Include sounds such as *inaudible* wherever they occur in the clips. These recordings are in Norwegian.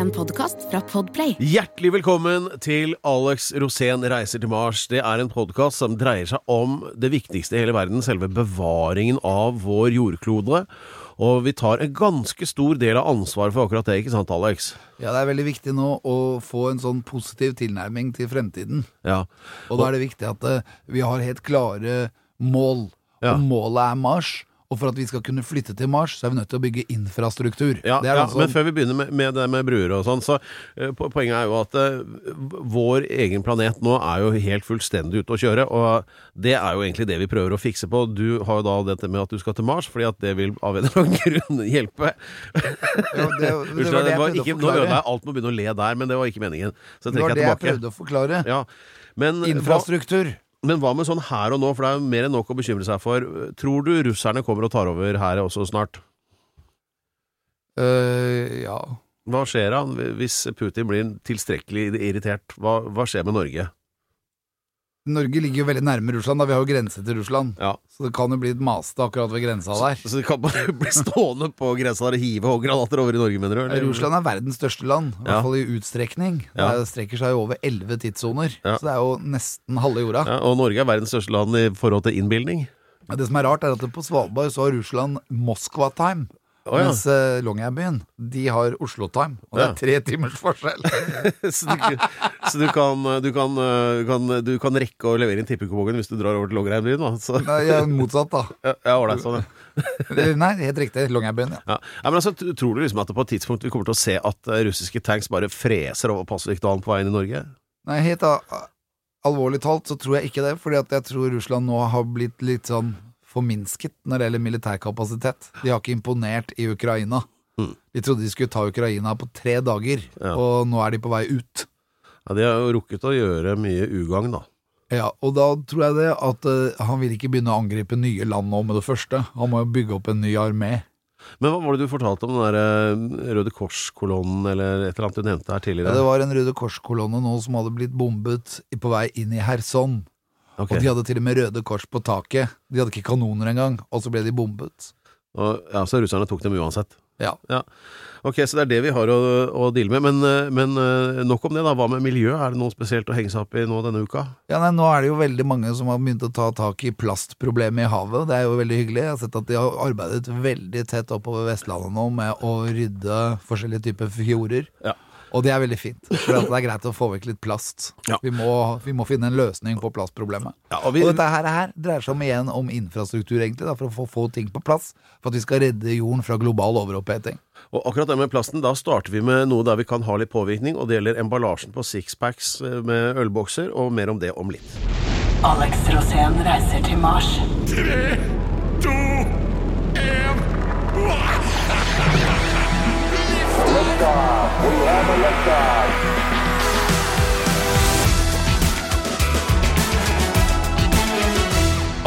En podkast fra Podplay. Hjertelig velkommen til Alex Rosén reiser til Mars. Det er en podkast som dreier seg om det viktigste i hele verden, selve bevaringen av vår jordklode. Og vi tar en ganske stor del av ansvaret for akkurat det, ikke sant, Alex? Ja, det er veldig viktig nå å få en sånn positiv tilnærming til fremtiden. Ja. Og da er det viktig at eh, vi har helt klare mål. Ja. Og målet er Mars. Og for at vi skal kunne flytte til Mars, så er vi nødt til å bygge infrastruktur. Ja, ja, altså- men før vi begynner med, med det med bruer og sånn, så uh, poenget er jo at uh, vår egen planet nå er jo helt fullstendig ute å kjøre, og det er jo egentlig det vi prøver å fikse på. Du har jo da dette med at du skal til Mars, fordi at det vil av en eller annen *laughs* grunn hjelpe. Ja, det, det, var det jeg prøvde ikke, å nå ødela jeg alt med å begynne å le der, men det var ikke meningen. Så Det var det jeg prøvde å forklare. Ja, men hva, Infrastruktur. Men hva med sånn her og nå, for det er jo mer enn nok å bekymre seg for. Tror du russerne kommer og tar over her også snart? Uh, ja. Hva skjer da hvis Putin blir tilstrekkelig irritert? Hva, hva skjer med Norge? Norge ligger jo veldig nærme Russland, da vi har jo grense til Russland. Ja, Så det kan jo bli et maste akkurat ved grensa der. Så de kan bare *laughs* bli stående på grensa der og hive granater over i Norge, mener du? eller? Russland er verdens største land, i Ja. hvert fall i utstrekning. Det Ja. Det strekker seg jo over elleve tidssoner, Ja. så det er jo nesten halve jorda. Ja, og Norge er verdens største land i forhold til innbilning. Det som er rart, er at på Svalbard så har Russland Moskva-time. Å, ja. Mens uh, Longyearbyen, de har Oslo-time. Og det er tre timers forskjell. så *laughs* du, så du, kan, du, kan, du, kan, du kan rekke å levere inn tippekupongen hvis du drar over til Longyearbyen, da. Nei, ja, motsatt, da. ja, ja, ålreit, sånn, ja. *laughs* Nei, helt riktig. Longyearbyen, ja. Ja. men altså, Tror du liksom at det på et tidspunkt vi kommer til å se at eh, russiske tanks bare freser over Pasvikdalen på veien i Norge? Nei, helt alvorlig talt så tror jeg ikke det, fordi at jeg tror Russland nå har blitt litt sånn forminsket når det gjelder militærkapasitet. De har ikke imponert i Ukraina. Mm. De trodde de skulle ta Ukraina på tre dager, Ja. og nå er de på vei ut. Ja, De har jo rukket å gjøre mye ugagn, da. Ja, og da tror jeg det at uh, han vil ikke begynne å angripe nye land nå med det første. Han må jo bygge opp en ny armé. Men hva var det du fortalte om den der eh, Røde Kors-kolonnen, eller et eller annet du nevnte her Ja, tidligere? det var en Røde Kors-kolonne nå som hadde blitt bombet på vei inn i Kherson. Ok. Og de hadde til og med Røde Kors på taket. De hadde ikke kanoner engang, og så ble de bombet. Og, ja, Så russerne tok dem uansett. Ja. Ok, Så det er det vi har å, å deale med. Men, eh, men eh, nok om det, da. Hva med miljø? Er det noe spesielt å henge seg opp i nå denne uka? Ja, nei, Nå er det jo veldig mange som har begynt å ta tak i plastproblemet i havet. Det er jo veldig hyggelig. Jeg har sett at de har arbeidet veldig tett oppover Vestlandet nå med å rydde forskjellige typer fjorder. Ja. Og det er veldig fint, for det er greit å få vekk litt plast. Ja. Vi, må, vi må finne en løsning på plastproblemet. Ja, og vi, Og dette her, her dreier seg om igjen om infrastruktur, egentlig, da, for å få, få ting på plass. For at vi skal redde jorden fra global overoppheting. og akkurat det med plasten, da starter vi med noe der vi kan ha litt påvirkning, og det gjelder emballasjen på sixpacks eh, med ølbokser, og mer om det om litt. Alex Rosén reiser til Mars. *laughs*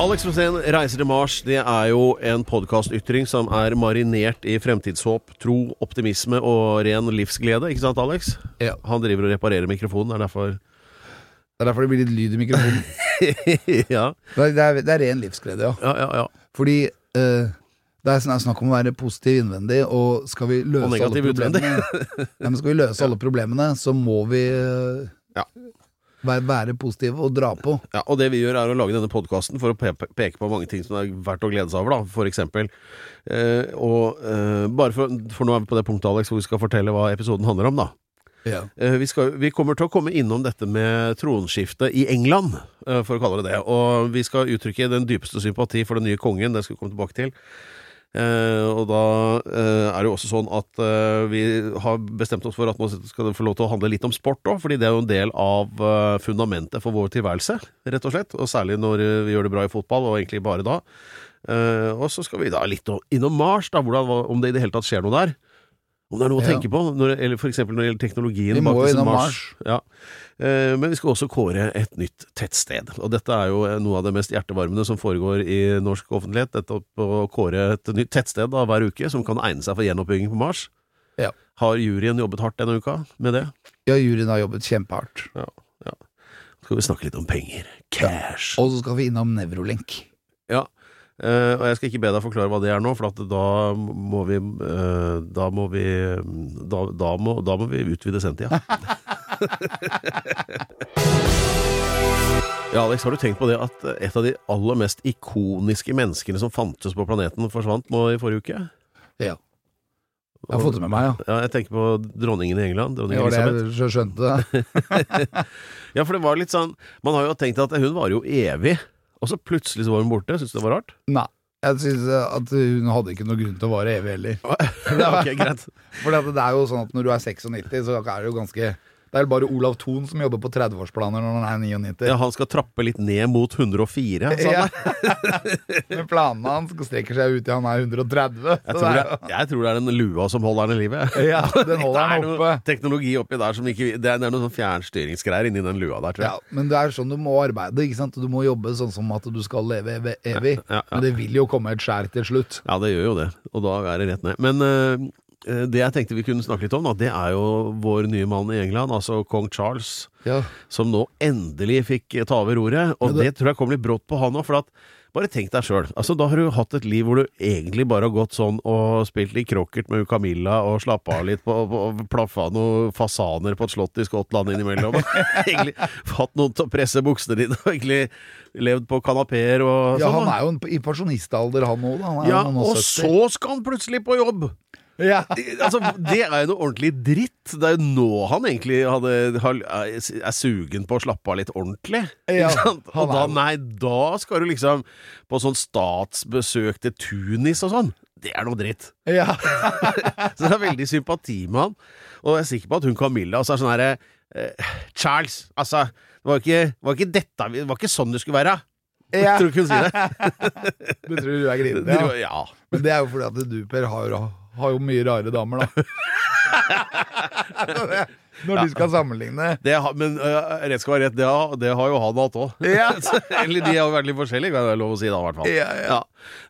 Alex Rosén reiser til Mars. Det er jo en podkastytring som er marinert i fremtidshåp, tro, optimisme og ren livsglede. Ikke sant, Alex? Ja. Han driver og reparerer mikrofonen. Det er derfor Det er derfor det blir litt lyd i mikrofonen. *laughs* Ja, Det er, det er, ren livsglede, ja. ja, ja. ja. Fordi eh, det er snakk om å være positiv innvendig, og skal vi løse alle problemene *laughs* ja, men Skal vi løse alle problemene, så må vi eh, Ja. være, være positive og dra på. Ja, og det vi gjør er å lage denne podkasten for å peke på mange ting som er verdt å glede seg over, da, for eksempel. Eh, og eh, bare for, for nå er vi på det punktet, Alex, hvor vi skal fortelle hva episoden handler om, da. Ja. Eh, vi, skal, vi kommer til å komme innom dette med tronskiftet i England, eh, for å kalle det det. Og vi skal uttrykke den dypeste sympati for den nye kongen, det skal vi komme tilbake til. Eh, og da eh, er det jo også sånn at eh, vi har bestemt oss for at man skal få lov til å handle litt om sport òg, fordi det er jo en del av fundamentet for vår tilværelse, rett og slett. Og særlig når vi gjør det bra i fotball, og egentlig bare da. Og så skal vi da litt innom Mars, da, hvordan, om det i det hele tatt skjer noe der. Om det er noe å tenke på, når, eller eksempel når det gjelder teknologien Vi må bak innom Mars. Ja. Eh, Men vi skal også kåre et nytt tettsted. Og dette er jo eh, noe av det mest hjertevarmende som foregår i norsk offentlighet. Dette å kåre et nytt tettsted da, hver uke som kan egne seg for gjenoppbygging på Mars. Ja. Har juryen jobbet hardt denne uka med det? ja, juryen har jobbet kjempehardt. Ja. Så skal vi snakke litt om penger. Cash. Og så skal vi innom Nevrolink. Ja. Eh, og jeg skal ikke be deg forklare hva det er nå, for at da må vi uh, Da må vi da, da, må, da må vi utvide sendtida. *laughs* ja, Alex, har du tenkt på det at et av de aller mest ikoniske menneskene som fantes på planeten, forsvant nå i forrige uke? Ja. Jeg har fått det med meg, ja. Ja, jeg tenker på dronningen i England. Dronning Det var det jeg skjønte. *laughs* Ja, for det var litt sånn Man har jo tenkt at hun var jo evig, og så plutselig så var hun borte. Syns du det var rart? Nei. Jeg synes at hun hadde ikke noe grunn til å vare evig heller. *laughs* okay, greit. *laughs* For det er jo sånn at når du er 96, så er det jo ganske Det er vel bare Olav Thon som jobber på 30-årsplaner når han er 99. Ja, han skal trappe litt ned mot 104. sa han. *laughs* Men planene hans strekker seg ut til han er 130. Jeg tror, det jeg tror det er den lua som holder han i livet. *laughs* ja, den *laughs* holder han oppe. det er noe teknologi oppi der som ikke Det er, det er noe sånn fjernstyringsgreier inni den lua der, tror jeg. Ja, men det er sånn du må arbeide. ikke sant? Du må jobbe sånn som at du skal leve evig. Ja, ja. Men det vil jo komme et skjær til slutt. Ja, det gjør jo det. Og da er det rett ned. Men eh, det jeg tenkte vi kunne snakke litt om, da, det er jo vår nye mann i England, altså kong Charles. Ja. som nå endelig fikk ta over roret. Og det, det- tror jeg kom litt brått på han òg, for at bare tenk deg sjøl. Altså, da har du hatt et liv hvor du egentlig bare har gått sånn og spilt litt krokert med Camilla og slappa av litt på, på plaffa noen fasaner på et slott i Skottland innimellom. *laughs* egentlig hatt noen til å presse buksene dine og egentlig levd på kanapeer og Ja, sånn. han er jo i pensjonistalder, han òg. Er ja, og 70. så skal han plutselig på jobb! Ja. *laughs* Altså, Det er jo noe ordentlig dritt. Det er jo nå han egentlig hadde, er sugen på å slappe av litt ordentlig. Ja? Og da, nei, da skal du liksom på sånn statsbesøk til Tunis og sånn. Det er noe dritt. ja. *laughs* Så det er veldig sympati med han. Og jeg er sikker på at hun Camilla også er sånn herre eh, Charles, altså det var ikke, var ikke dette Det var ikke sånn det skulle være. Ja. Tror ikke hun sier det? *laughs* Du tror du er grinete? Ja. Ja. Men det er jo fordi at du, Per, har, har jo mye rare damer, da. *laughs* Når du skal sammenligne. Det men uh, rett skal være rett, det har, det har jo han hatt òg. Ja. *laughs* Eller de har vært litt forskjellige, kan det være lov å si da, i hvert fall. Ja, ja.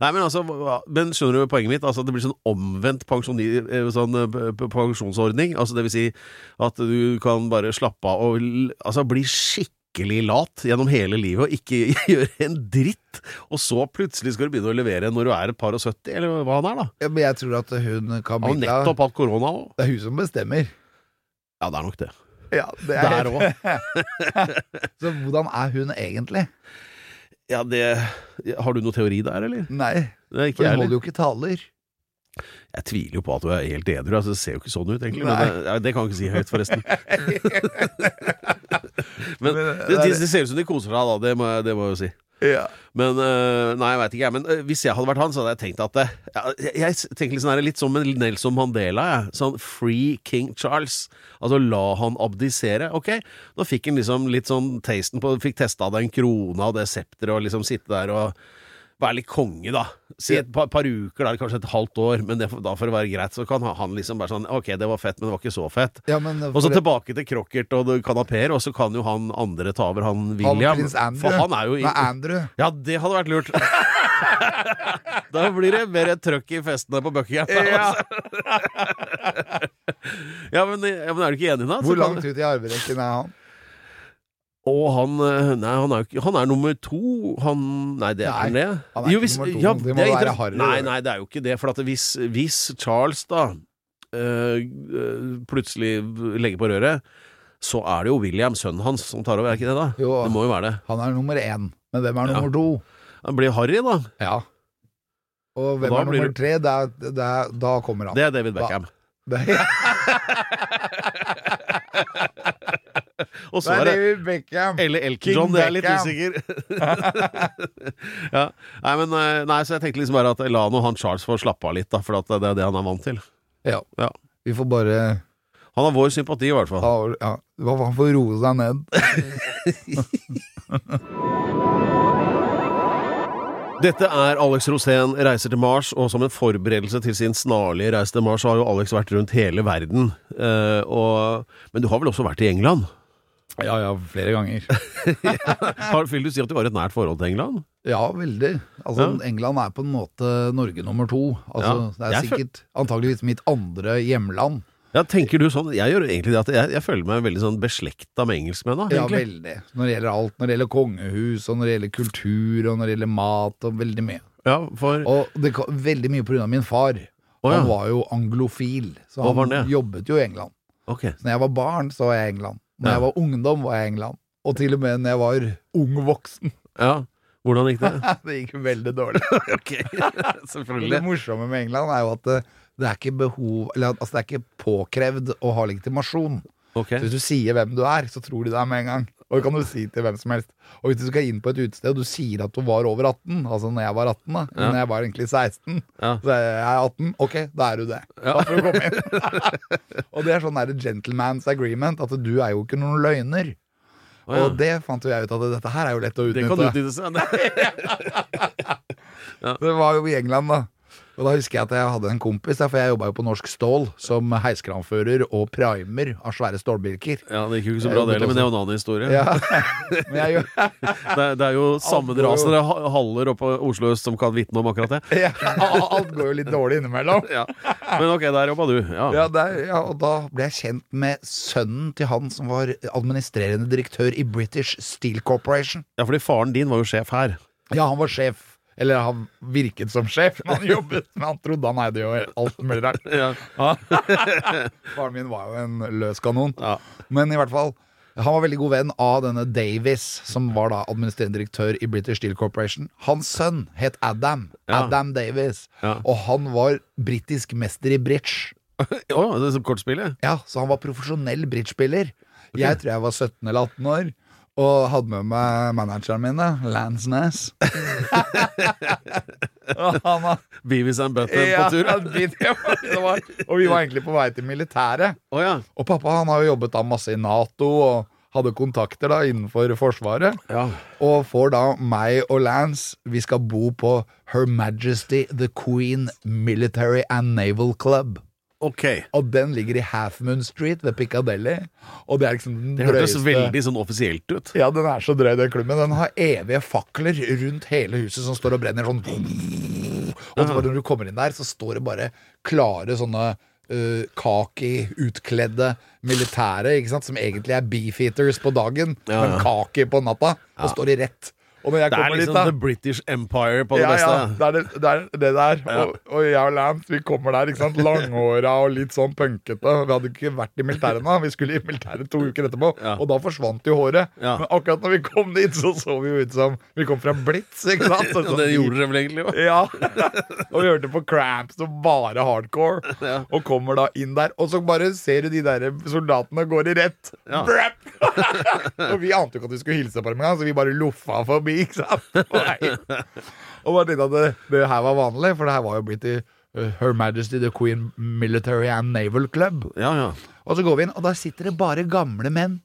Nei, men altså, men skjønner du poenget mitt? Altså, det blir sånn omvendt pensjoni, sånn, pensjonsordning. Altså, det vil si at du kan bare slappe av og altså, bli skikkelig lat gjennom hele livet og ikke *laughs* gjøre en dritt. Og så plutselig skal du begynne å levere når du er et par og 70, eller hva han er, da. Ja, men jeg tror at hun Han har nettopp hatt korona òg. Det er hun som bestemmer. Ja, det er nok det. Ja, det er Der òg. *laughs* Så hvordan er hun egentlig? Ja, det Har du noe teori der, eller? Nei, Det for ikke hun holder jo ikke taler. Jeg tviler jo på at du er helt edru. Altså, det ser jo ikke sånn ut, egentlig. Men det, det kan jeg ikke si høyt, forresten. *laughs* men Men, det, det er ser ut som de koser seg, da. Det må, jeg- det må jeg jo si. Ja. Men øh, Nei, jeg veit ikke, jeg. Men øh, hvis jeg hadde vært han, så hadde jeg tenkt at det, jeg, jeg tenker litt sånn her, litt som Nelson Mandela, jeg. Sånn free King Charles. Altså la han abdisere. Ok, nå fikk han liksom litt sånn tasten på Fikk testa den krona og det septeret og liksom sitte der og være litt konge, da. Si et par, par uker, da, kanskje et halvt år, men det, da for å være greit, så kan han liksom bare sånn Ok, det var fett, men det var ikke så fett. Ja, Og så tilbake til Crockert og kanapeer, og så kan jo han andre ta over, han han William. Andrew. For han er jo i, Andrew. ja, det hadde vært lurt. *laughs* da blir det mer trøkk i festene på Buckingham. Ja. *laughs* ja, men, ja, men er du ikke enig, da? Hvor langt ut i arverekken er han? Og han eh, Nei, han er Han er nummer to. Han Nei, det er han det? han er ikke nummer to. Det må være Harry, Nei, det. nei, det er jo ikke det. For hvis, hvis Charles da øh, plutselig legger på røret, så er det jo William, sønnen hans, som tar over. Er ikke det, da? Jo. Det må jo være det. Han er nummer én. Men hvem er Ja. nummer to? Han blir Harry, da. Ja. Og hvem og er nummer tre? Der, da, da kommer han. Det er David Beckham. *laughs* Det, *laughs* Og så er det David Beckham. Eller Elton John, det er jeg litt usikker. *laughs* ja. Nei, men eh, Nei, så jeg tenkte liksom bare at la nå han Charles få slappe av litt, da, for at det er det han er vant til. Ja. Ja. Vi får bare Han har vår sympati, i hvert fall. ha, ja, Han får roe seg ned. *laughs* Dette er Alex Rosén reiser til Mars, og som en forberedelse til sin snarlige reise til Mars, så har jo Alex vært rundt hele verden. Uh, og, men du har vel også vært i England? Ja ja, flere ganger. *laughs* Har, vil du si at du har et nært forhold til England? Ja, veldig. Altså, Ja. England er på en måte Norge nummer to. Altså, Ja. Det er Jeg føl- sikkert antageligvis mitt andre hjemland. Ja, tenker du sånn? Jeg gjør egentlig det at jeg, jeg føler meg veldig sånn beslekta med engelskmennene. Ja, veldig. Når det gjelder alt. Når det gjelder kongehus, og når det gjelder kultur, og når det gjelder mat, og veldig mye. Ja, for Og det veldig mye på grunn av min far. Oh, ja. Han var jo anglofil, så Hva han han det? jobbet jo i England. Okay. Så når jeg var barn, så var jeg i England. Når Ja. jeg var ungdom, var jeg i England. Og til og med når jeg var ung voksen. Ja. Hvordan gikk det? *laughs* Det gikk veldig dårlig. *laughs* ok, *laughs* Det morsomme med England er jo at det, det er ikke behov Eller altså det er ikke påkrevd å ha legitimasjon. Okay. Så hvis du sier hvem du er, så tror de deg med en gang. Og det kan du si til hvem som helst. Og hvis du skal inn på et utested og du sier at du var over 18, altså når jeg var 18, da, Ja. når jeg var egentlig 16, Ja. så er jeg 18, ok, da er du det. Da får du komme inn. *laughs* og det er sånn der gentleman's agreement, at du er jo ikke noen løgner. Oh, ja. Og det fant jo jeg ut at dette her er jo lett å Det kan utnytte. utnyttes. ja. *laughs* Det var jo i England, da. Og da husker jeg at jeg hadde en kompis, der, for jeg jobba jo på Norsk Stål som heiskranfører og primer av svære stålbilker Ja, det gikk jo ikke så bra det heller, men det er jo en annen historie. Ja. *laughs* Men jeg, gjør- Det, det er jo sammenrasende ha- haller oppe på Oslo øst som kan vitne om akkurat det. ja, alt går jo litt dårlig innimellom. *laughs* Ja. Men ok, der jobba du. Ja. Ja, der, ja, og da ble jeg kjent med sønnen til han som var administrerende direktør i British Steel Corporation. ja, fordi faren din var jo sjef her. Ja, han var sjef. Eller han virket som sjef, men han jobbet Men han trodde han eide jo alt mulig rart. *laughs* Ja. *laughs* Faren min var jo en løs kanon. Ja. Men i hvert fall han var veldig god venn av denne Davis, som var da administrerende direktør i British Steel Corporation. Hans sønn het Adam. Ja. Adam Davis. Ja. Og han var britisk mester i bridge. *laughs* Å, det er som kortspillet? Ja, Så han var profesjonell bridgespiller. Jeg tror jeg var 17 eller 18 år. Og hadde med meg manageren min, da, Lance var *laughs* Beavis and Butthead ja, på tur? *laughs* det det var, Og vi var egentlig på vei til militæret. Oh, ja. Og pappa han har jo jobbet da masse i Nato og hadde kontakter da innenfor Forsvaret. ja. Og får da meg og Lance Vi skal bo på Her Majesty The Queen Military and Naval Club. Ok. Og den ligger i Half Moon Street ved Piccadilly. Og det er liksom den Det hørtes veldig sånn offisielt ut. Ja, den er så drøy, den klubben. Den har evige fakler rundt hele huset som står og brenner sånn. Og så når du kommer inn der, så står det bare klare sånne uh, kaki-utkledde militære, ikke sant? som egentlig er beefeaters på dagen, ja. men kaki på natta. Og står i rett. Og når jeg Det er kommer dit, liksom da The British Empire på det ja, beste. ja, det er det, det, er det der. Ja. Og, og jeg og Lance vi kommer der, ikke sant? langhåra og litt sånn punkete. Vi hadde ikke vært i militæret nå. Vi skulle i militæret to uker etterpå, Ja. og da forsvant jo håret. Men akkurat når vi kom dit, så så vi jo ut som vi kom fra Blitz. Ikke sant? *laughs* Så, så, det gjorde dere vel egentlig òg? Ja. og vi hørte på Cramps og bare hardcore. Og kommer da inn der, og så bare ser du de der soldatene går i rett. Ja. *laughs* Og vi ante jo ikke at vi skulle hilse på dem engang, så vi bare loffa forbi. Ikke sant? Og bare tenkte at det, det her var vanlig, for det her var jo blitt i uh, Her Majesty the Queen Military and Naval Club. Ja, ja. Og så går vi inn, og da sitter det bare gamle menn.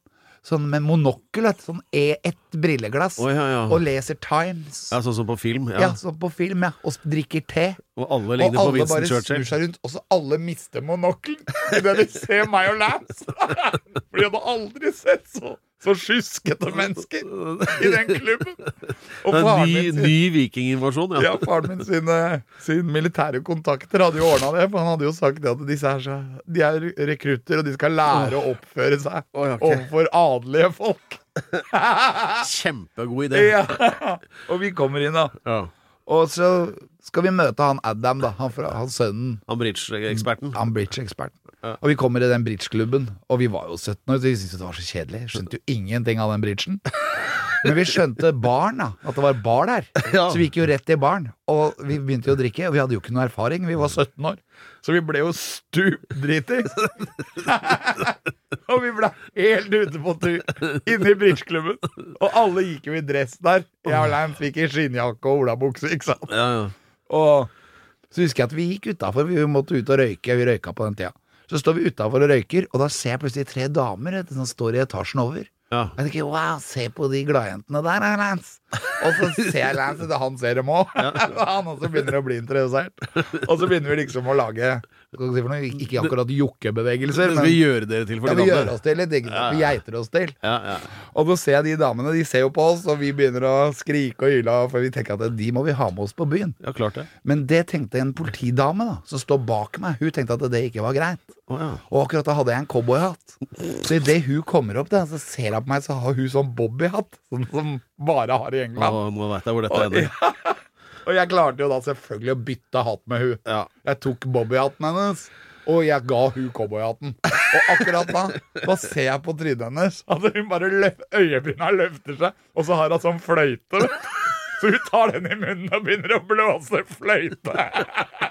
Sånn med monokkel, sånn E ett brilleglass. oh, ja. Og leser Times. ja sånn som på film. Ja, Ja. sånn på film, ja. Og drikker te. Og alle Og ligner på alle bare snur seg rundt, og så alle mister monokkelen *laughs* idet de ser meg og Lance. For de hadde aldri sett så, så sjuskete mennesker i den klubben. Og Det er ny, sin, ny vikinginvasjon, ja. ja, faren min sine, sin militære kontakter hadde jo ordna det. For han hadde jo sagt det at disse er så, de er rekrutter, og de skal lære å oppføre seg oh, okay. overfor adelige folk. *laughs* Kjempegod idé. Ja. Og vi kommer inn, da. Ja. Og så skal vi møte han Adam, da. Han, fra, han sønnen. Han bridge-eksperten. Han bridge-eksperten. Og vi kommer i den bridgeklubben, og vi var jo 17 år, så vi syntes det var så kjedelig. Skjønte jo ingenting av den bridgen. Men vi skjønte barn, da. At det var bar der. *laughs* Ja. Så vi gikk jo rett i baren. Og vi begynte jo å drikke, og vi hadde jo ikke noe erfaring. Vi var 17 år. Så vi ble jo stupdritings. *laughs* og vi ble helt ute på tur inne i bridgeklubben. Og alle gikk jo i dress der. Jeg og Lein fikk i skinnjakke og olabukse, ikke sant. Ja, ja. Og så husker jeg at vi gikk utafor, vi måtte ut og røyke. Vi røyka på den tida. Så står vi utafor og røyker, og da ser jeg plutselig tre damer som står i etasjen over. Ja. Jeg tenker wow, se på de gladjentene der, Lance. Og så ser Lance, at han ser dem òg. *laughs* han også begynner å bli interessert. Og så begynner vi liksom å lage ikke akkurat jokkebevegelser, men vi gjør dere til for ja, de vi gjør oss til litt. Sant? Vi geiter oss til. Ja, ja. Og så ser jeg de damene, de ser jo på oss, og vi begynner å skrike og hyle, for vi tenker at de må vi ha med oss på byen. ja, klart det. Men det tenkte en politidame da, som står bak meg. Hun tenkte at det ikke var greit. Og akkurat da hadde jeg en cowboyhatt. Så idet hun kommer opp, da, så ser hun på meg, så har hun sånn bobbyhatt. Sånn som bare har i England. Å, nå vet jeg hvor dette ender. *laughs* Og jeg klarte jo da selvfølgelig å bytte hatt med hun Ja. Jeg tok Bobby-hatten hennes, og jeg ga hun cowboyhatten. Og akkurat da Da ser jeg på trynet hennes at hun bare løf, øyebryna løfter seg, og så har hun sånn fløyte. *laughs* Så hun tar den i munnen og begynner å blåse fløyte. *laughs*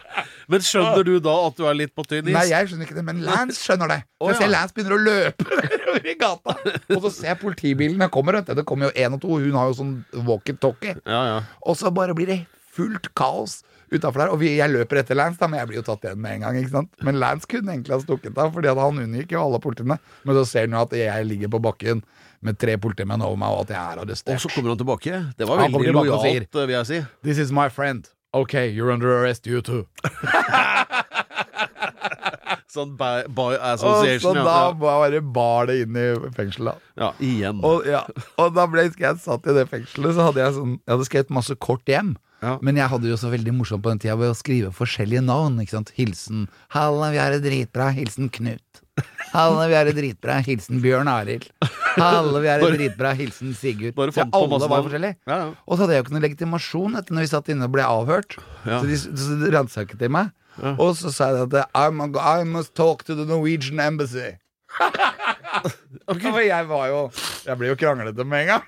Men skjønner du da at du er litt på tynn is? Nei, jeg skjønner ikke det, men Lance skjønner det. For jeg ser. Lance begynner å løpe *laughs* i gata. Og så ser jeg politibilene kommer. Det kommer jo én og to. Hun har jo sånn walkietalkie. Ja, ja. Og så bare blir det fullt kaos utafor der. Og vi, jeg løper etter Lance, da, men jeg blir jo tatt igjen med en gang. ikke sant? Men Lance kunne egentlig ha stukket av, Fordi han unngikk jo alle politiene. Men så ser han jo at jeg ligger på bakken med tre politimenn over meg, og at jeg er Og så kommer han tilbake. Det var veldig lojalt, vil jeg si. This is my friend. Ok, you're under arrest, you too. *laughs* Sånn by, by Og så association. da jeg bare bar det inn i fengselet. ja, igjen. Og, ja, og da ble jeg satt i det fengselet, så hadde jeg sånn Jeg hadde skrevet masse kort hjem. Ja. Men jeg hadde jo så veldig morsomt på den tida ved å skrive forskjellige navn. ikke sant? Hilsen 'Halla, vi har det dritbra'. Hilsen Knut. 'Halla, vi har det dritbra'. Hilsen Bjørn Arild. 'Halla, vi har det dritbra'. Hilsen Sigurd. Bare fant på alle var forskjellige. Ja, ja. Og så hadde jeg jo ikke noe legitimasjon etter når vi satt inne og ble avhørt. Så de, så de ransaket de meg. Og så sa jeg at I must talk to the Norwegian embassy. *laughs* Og jeg var jo Jeg ble jo kranglete med en gang.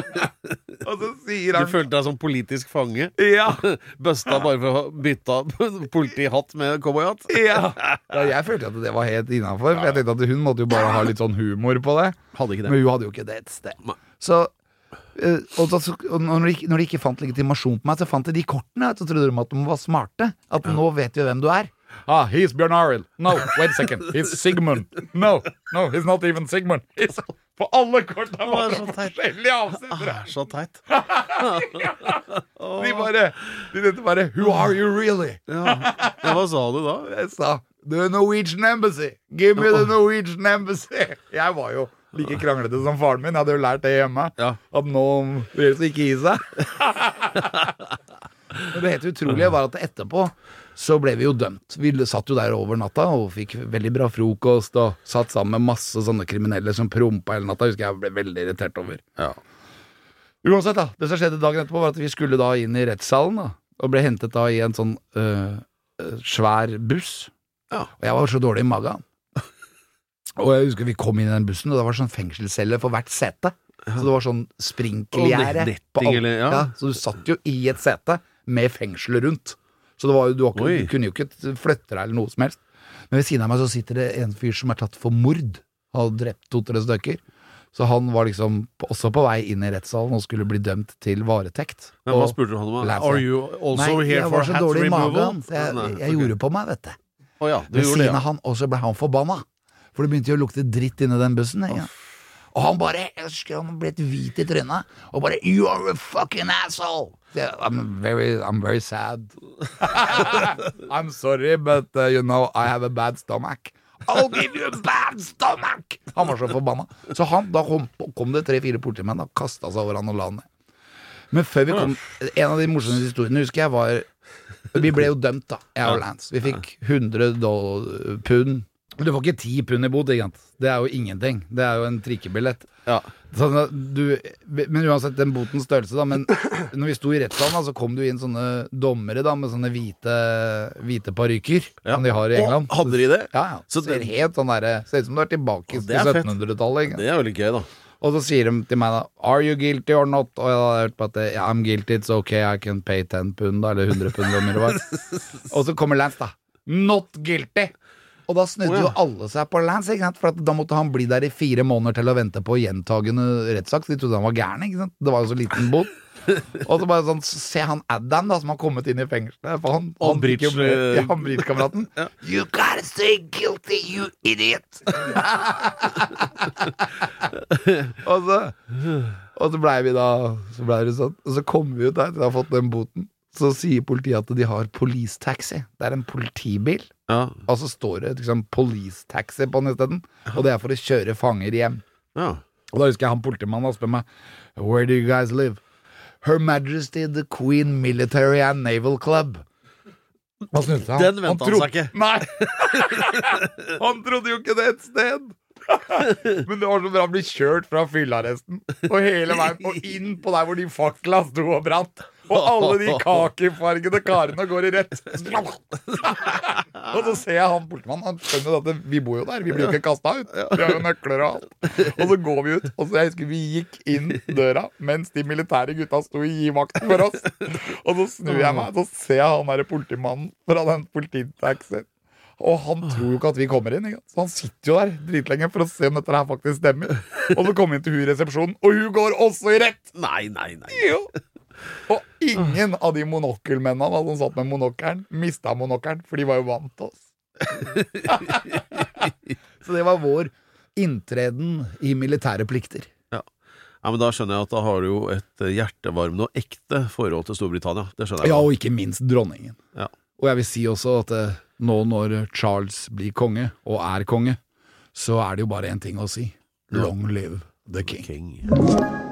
*laughs* og så sier Du følte deg som politisk fange? Ja, *laughs* Busta bare for å bytte politihatt med cowboyhatt? ja. ja Jeg følte at det var helt innafor. Ja. jeg tenkte at hun måtte jo bare ha litt sånn humor på det. Det. Men hun hadde jo ikke det et sted. Så og, da, og når, de, når de ikke fant legitimasjon på meg, så fant de de kortene. Så trodde de at de var smarte. At nå vet vi hvem du er. Ah, he's Bjørn Arild. No, wait a second. He's Sigmund. No, no, he's not even Sigmund. He's... på alle kortene var det forskjellige avsendere! så teit. Ah, så teit. *laughs* De bare De tenkte bare Who are you really? Ja. ja, hva sa du da? Jeg sa The Norwegian Embassy. Give me the Norwegian Embassy. Jeg var jo like kranglete som faren min. Jeg hadde jo lært det hjemme. Ja. At nå det gjelder å ikke gi seg. *laughs* Men det helt utrolige var at etterpå så ble vi jo dømt. Vi satt jo der over natta og fikk veldig bra frokost og satt sammen med masse sånne kriminelle som prompa hele natta. Husker jeg ble veldig irritert over. Ja. Uansett, da. Det som skjedde dagen etterpå, var at vi skulle da inn i rettssalen, da. Og ble hentet da i en sånn øh, øh, svær buss. Ja. Og jeg var så dårlig i magen. Og jeg husker vi kom inn i den bussen, og det var sånn fengselscelle for hvert sete. Så det var sånn sprinkelgjerde. Ja. ja. Så du satt jo i et sete med fengsel rundt. Så det var, du, ikke, du kunne jo ikke flytte deg eller noe som helst. Men ved siden av meg så sitter det en fyr som er tatt for mord. Han hadde drept to-tre stykker. Så han var liksom også på vei inn i rettssalen og skulle bli dømt til varetekt. Men hva spurte du han om? Are you also Nei, here for var så hat removal? magen, jeg, jeg okay. gjorde på meg, vet du. Oh, ja, Ved siden av han, og så ble han forbanna. For det begynte jo å lukte dritt inni den bussen. Ja. Og han bare Jeg husker han ble hvit i trynet. Og bare You are a fucking asshole! I'm very, I'm very sad. *laughs* I'm sorry, but uh, you know, I have a bad stomach. I'll give you a bad stomach! Han var så forbanna. Så han, da kom, kom det tre-fire politimenn og kasta seg over han og la han ned. Men før vi kom En av de morsomme historiene husker jeg var Vi ble jo dømt, da, jeg og Lance. Vi fikk 100 doll- pund. Du får ikke 10 pund i bot. Det er jo ingenting. Det er jo en trikkebillett. Ja. Sånn du, men uansett den botens størrelse, da. Men *clears throat* når vi sto i rettssalen, så kom det jo inn sånne dommere da med sånne hvite, hvite parykker Ja. som de har i England. Å, hadde de det? Ja, ja. Så ser helt sånn Ser ut som du er tilbake til er 1700-tallet. Det er veldig gøy, da. Og så sier de til meg da Are you guilty or not? Og jeg hadde hørt på at yeah, I'm guilty, it's okay, I can pay 10 pund, da, eller 100 pund, eller hva det var. *laughs* og så kommer Lance, da. Not guilty! Og da snudde oh, ja. jo alle seg på Lance, ikke sant? for da måtte han bli der i fire måneder til å vente på gjentagende rettssak. De trodde han var gæren. ikke sant? Det var jo så liten bot. Og så bare sånn, se han Adam, da, som har kommet inn i fengselet. For han, han, han bridge, ja, han. You gotta say guilty, you idiot! *laughs* og så og så blei vi da Så ble det sånn Og så kom vi ut der til å ha fått den boten Så sier politiet at de har police taxi Det er en politibil Ja. Og så står det liksom police taxi på den isteden. Og det er for å kjøre fanger hjem ja. Og da husker jeg han politimannen spør meg Where do you guys live? Her Majesty the Queen Military and Naval Club Han snudde seg Den ventet han trodde- seg ikke. *laughs* Nei *laughs* Han trodde jo ikke det et sted *laughs* men det var så bra å bli kjørt fra fyllearresten og hele veien og inn på der hvor de fakla sto og brant. Og alle de kakifargede karene går i rett. *laughs* og så ser jeg han politimannen. Han skjønner at vi bor jo der. Vi blir jo ikke kasta ut. Vi har jo nøkler og alt. Og så går vi ut. Og så jeg husker vi gikk inn døra mens de militære gutta sto i givakten for oss. Og så snur jeg meg, så ser jeg han derre politimannen fra den polititaxien. Og han tror jo ikke at vi kommer inn. Ikke? Så han sitter jo der dritlenge for å se om dette her faktisk stemmer. Og så kommer vi inn til hun i resepsjonen, og hun går også i rett! Nei, nei, nei. Jo. Og ingen av de monokkelmennene som satt med monokkelen, mista monokkelen, for de var jo vant til oss. *laughs* Så det var vår inntreden i militære plikter. Ja. ja, men Da skjønner jeg at da har du jo et hjertevarmende og ekte forhold til Storbritannia. Det skjønner jeg. Ja, og ikke minst dronningen. Ja. Og jeg vil si også at eh, nå når Charles blir konge, og er konge, så er det jo bare én ting å si. Long live the king. The King.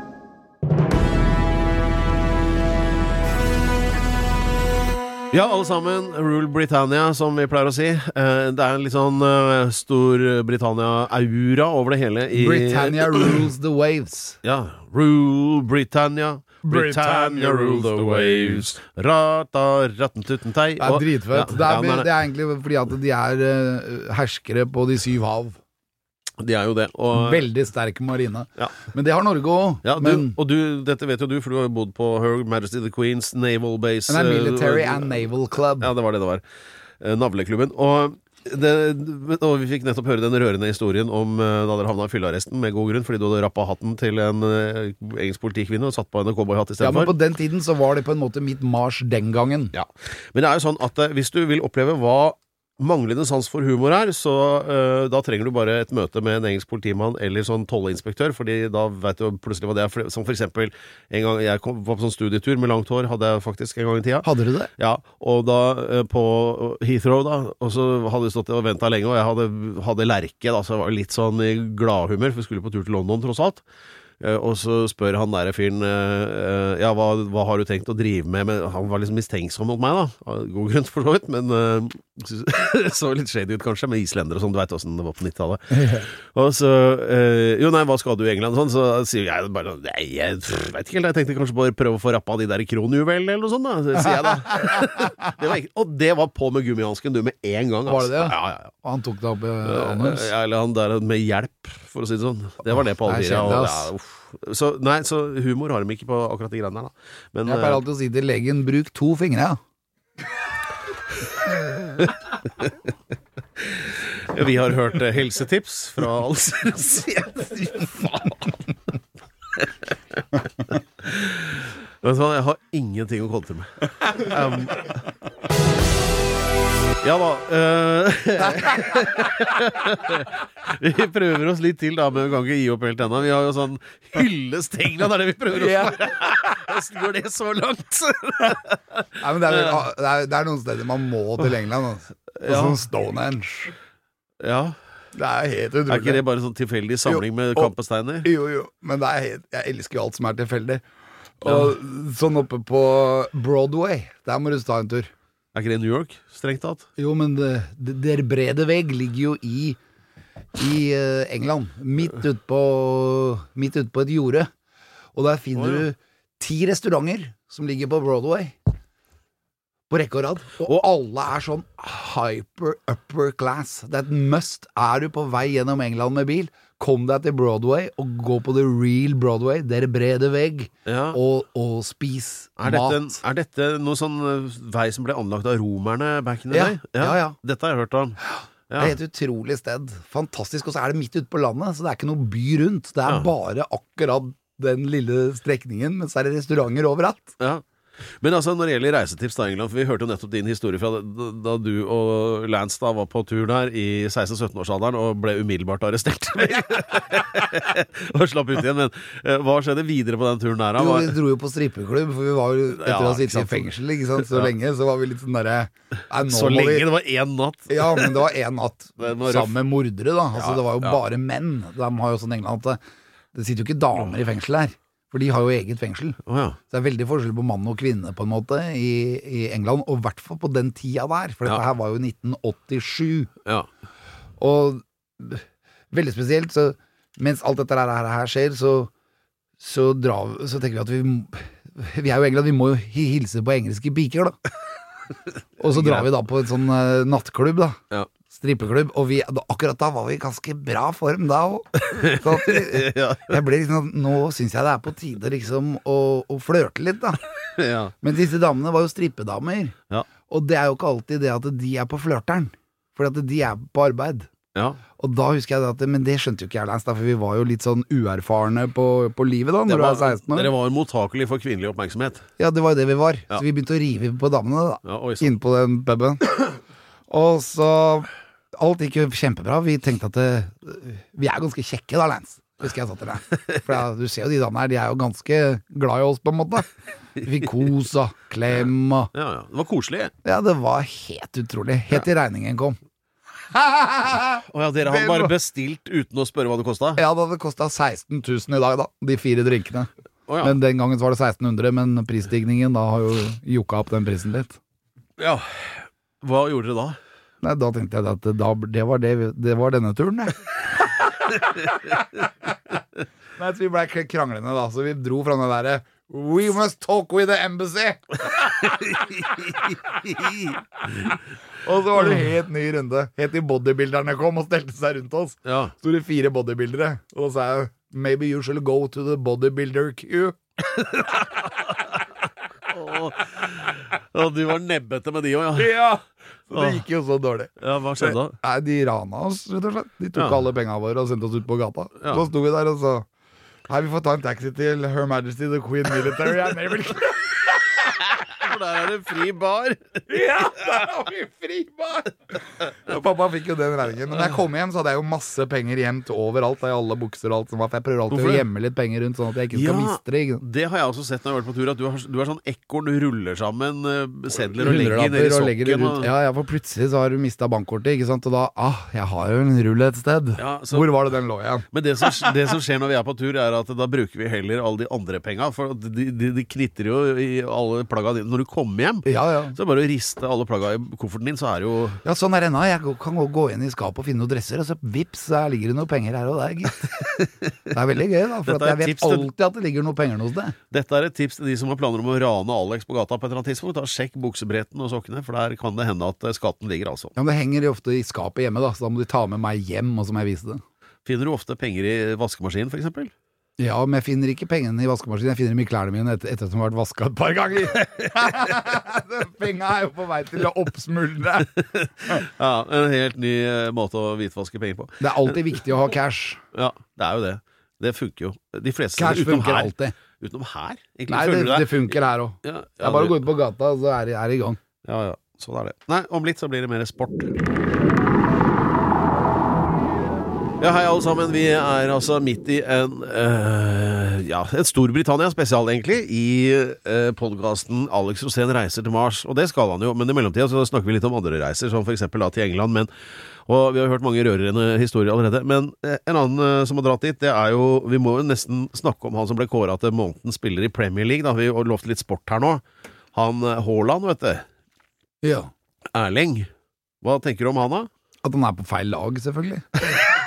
Ja, alle sammen. Rule Britannia, som vi pleier å si. Eh, Det er en litt sånn eh, Storbritannia-aura over det hele. I, Britannia rules the waves. Ja. Rule Britannia. Britannia rule the waves. Rata, rattentuttentei. tutten. Det er dritfett. Ja, det, er, det er egentlig fordi at de er eh, herskere på de syv hav. De er jo det. Og, Veldig sterk marine. Ja. Men det har Norge òg. ja, men og du, dette vet jo du, for du har jo bodd på Her Majesty the Queens Naval Base. den er eh, Military uh, and Naval Club. Ja, det var det det var. Eh, Navleklubben. Og, det, og vi fikk nettopp høre den rørende historien om eh, da dere havna i fyllearresten, med god grunn, fordi du hadde rappa hatten til en engelsk politikvinne og satt på en cowboyhatt Ja, men på den tiden så var det på en måte mitt mars den gangen. Ja. Men det er jo sånn at hvis du vil oppleve hva manglende sans for humor her, så uh, da trenger du bare et møte med en engelsk politimann eller sånn tolleinspektør, fordi da vet du plutselig hva det er. Som for eksempel en gang jeg kom, var på sånn studietur med langt hår, hadde jeg faktisk en gang i tida. Hadde du det? Ja, og da uh, på Heathrow, da, og så hadde vi stått og venta lenge, og jeg hadde, hadde lerke, da, så jeg var litt sånn i gladhumør, for vi skulle på tur til London, tross alt. Eh, Og så spør han der fyren eh, eh, Ja, hva, hva har du tenkt å drive med? Men han var liksom mistenksom mot meg, da. God grunn, for så vidt, men *laughs* så litt shady ut, kanskje, med islendere og sånn. Du veit åssen det var på 90-tallet. Og så Jo, nei, hva skal du i England? Sånn, så sier jeg bare Nei, jeg veit ikke helt. Jeg tenkte kanskje bare prøve å få rappa de der kronjuvelene, eller noe sånt, da. Så sier jeg da. *laughs* Det var ikke, og det var på med gummihansken, du, med en gang. Var det det? Ja, ja, ja. Og han tok det opp i anus? Ja, eller han der med hjelp, for å si det sånn. Det var det på alle tider. og- uff. så, nei, så humor har de ikke på akkurat de greiene der, da. Men Jeg pleier alltid å si til legen 'bruk to fingre', ja. eh, *laughs* vi har hørt eh, helsetips fra alle *laughs* Fy faen. *laughs* Vet du hva, jeg har ingenting å kontre med. Um, ja da. Uh, *laughs* vi prøver oss litt til, da, men vi kan ikke gi opp helt ennå. Vi har jo sånn hyllest England, det er det vi prøver oss på. Hvordan går det så langt? *laughs* Nei, men det, er, vel- det, er, det er noen steder man må til England. Altså. Ja. Sånn Stonehenge. ja. Det er helt utrolig. Er ikke det bare sånn tilfeldig samling med kampesteiner? Jo, jo, men det er helt, jeg elsker jo alt som er tilfeldig. Og sånn oppe på Broadway, der må du ta en tur. Er ikke det New York, strengt tatt? Jo, men det, det, Der brede vegg ligger jo i I eh, England. Midt utpå Midt ute på et jorde. Og der finner Å, ja. du ti restauranter som ligger på Broadway. På rekke og rad. Og alle er sånn hyper upper class. Det er et must. Er du på vei gjennom England med bil, kom deg til Broadway og gå på the real Broadway. Der brede vegg. Ja. Og, og spis Er dette, mat. er dette noen sånn eh, vei som ble anlagt av romerne back in the Ja, day? ja, ja. Dette har jeg hørt om. Det er et utrolig sted. Fantastisk. Og så er det midt ute på landet, så det er ikke noe by rundt. Det er Ja. bare akkurat den lille strekningen, men så er det restauranter overalt. Ja. Men altså, når det gjelder reisetips da, England, for vi hørte jo nettopp din historie fra da, du og Lance da var på tur der i 16-17-årsalderen og ble umiddelbart arrestert. *laughs* *laughs* og slapp ut igjen. Men uh, hva skjedde videre på den turen der? Jo, vi dro jo på strippeklubb, for vi var jo etter Ja, å ha sittet i fengsel ikke sant? så Ja. lenge, så var vi litt sånn derre Så lenge vi- det var én natt. Ja, men det var én natt *laughs* sammen med mordere, da. Altså, Ja, det var jo bare menn. De har jo sånn England at det, det sitter jo ikke damer i fengsel her. For de har jo eget fengsel. Oh, ja. Så det er veldig forskjell på mann og kvinne på en måte i, i England, og i hvert fall på den tida der. For dette Ja. her var jo 1987. ja. Og veldig spesielt, så mens alt dette her, her skjer, så, så, drar, så tenker vi at vi Vi er jo i England, vi må jo hilse på engelske piker, da. *laughs* Og så drar vi da på en sånn uh, nattklubb, da. Strippeklubb. Og vi, akkurat da var vi i ganske bra form da òg. *laughs* Jeg ble liksom Nå syns jeg det er på tide liksom å, å flørte litt, da. *laughs* ja. Men disse damene var jo strippedamer. Ja. Og det er jo ikke alltid det at de er på flørteren. For at de er på arbeid. ja. Og da husker jeg det at Men det skjønte jo ikke jeg, for vi var jo litt sånn uerfarne på, på livet da, når du var, er 16 år. dere var mottakelig for kvinnelig oppmerksomhet. Ja, det var jo det vi var. Så vi begynte å rive på damene, da. Ja. Inne på den puben. *coughs* Og så Alt gikk jo kjempebra. Vi tenkte at det, Vi er ganske kjekke da, Lance. Husker jeg sa til deg. *laughs* For da, du ser jo de damene her, de er jo ganske glad i oss, på en måte. Vi fikk kos og klem og Ja, ja. Det var koselig. Ja, det var helt utrolig. Helt til regningen kom. *laughs* Å ja, dere har bare bestilt uten å spørre hva det kosta? Ja, det hadde kosta 16 000 i dag, da. De fire drinkene. Oh, ja. Men den gangen var det 1600, men prisstigningen da har jo jokka opp den prisen litt. ja. Hva gjorde dere da? Nei, da tenkte jeg at da, det, var det, det var denne turen, det. *laughs* Nei, så vi blei kranglende, da, så vi dro fra den derre We must talk with the embassy! *laughs* og så var det helt ny runde. Helt til bodybuilderne kom og stelte seg rundt oss. Ja. sto det fire bodybuildere, og da sa jeg Maybe you should go to the bodybuilder queue. *laughs* Og du var nebbete med de òg, ja. Ja! Så det gikk jo så dårlig. ja. Hva skjedde da? Nei, De rana oss, rett og slett. De tok Ja. alle penga våre og sendte oss ut på gata. Ja. Så sto vi der og så Nei, vi får ta en taxi til Her Majesty the Queen Military and Naval *laughs* For der er det fri bar. *laughs* Ja, der har vi fri bar! Og pappa fikk jo den regningen. Men når jeg kom hjem, så hadde jeg jo masse penger gjemt overalt. I alle bukser og alt som var. For jeg prøver alltid Hvorfor å gjemme litt penger rundt, sånn at jeg ikke skal Ja. miste det. ikke sant? Det har jeg også sett når jeg har vært på tur, at du, har, du er sånn ekorn. Du ruller sammen eh, sedler og legger ned i Hundrelapper og legger det sokken. rundt. Og, Ja, ja, for plutselig så har du mista bankkortet, ikke sant. Og da Ah, jeg har jo en rull et sted. Ja, så- Hvor var det den lå igjen? Men det som, det som skjer når vi er på tur, er at da bruker vi heller alle de andre penga. For at de, de, de knitter jo i alle plagga dine. Når du kommer hjem, Ja, ja. så er det bare å riste alle plagga i kofferten din, så er det jo Ja, sånn er det ennå. Jeg kan gå- inn i skapet og finne noen dresser, og så vips, der ligger det noen penger her og der, gitt. *laughs* Det er veldig gøy, da. For jeg vet alltid at det ligger noen penger hos deg. Dette er et tips til de som har planer om å rane Alex på gata på et eller annet tidspunkt. Da sjekk buksebretten og sokkene, for der kan det hende at eh, skatten ligger, altså. Ja, men Det henger jo ofte i skapet hjemme, da, så da må de ta med meg hjem, og så må jeg vise det. Finner du ofte penger i vaskemaskinen, for eksempel? Ja, men jeg finner ikke pengene i vaskemaskinen, jeg finner dem i klærne mine etter, etter at de har vært vaska et par ganger. *laughs* Penga er jo på vei til å oppsmuldre. *laughs* Ja, en helt ny eh, måte å hvitvaske penger på. Det er alltid viktig å ha cash. Ja, det er jo det. Det funker jo. De fleste Cash utenom funker her. alltid. Utenom her? Egentlig, Nei, det, det funker her òg. Ja, Det er bare å gå ut på gata, så er er det i gang. Ja, ja. Sånn er det. Nei, om litt så blir det mer sport. Ja, hei alle sammen. Vi er altså midt i en uh, ja, et Storbritannia-spesial, egentlig, i uh, podkasten 'Alex Rosén reiser til Mars'. Og det skal han jo, men i mellomtida så snakker vi litt om andre reiser, som f.eks. til England. Men, og vi har hørt mange rørende historier allerede. Men eh, en annen eh, som har dratt dit, det er jo Vi må jo nesten snakke om han som ble kåra til månedens spiller i Premier League. Da. Vi har lovt litt sport her nå. Han eh, Haaland, vet du. Ja. Erling, hva tenker du om han da? At han er på feil lag, selvfølgelig. *laughs*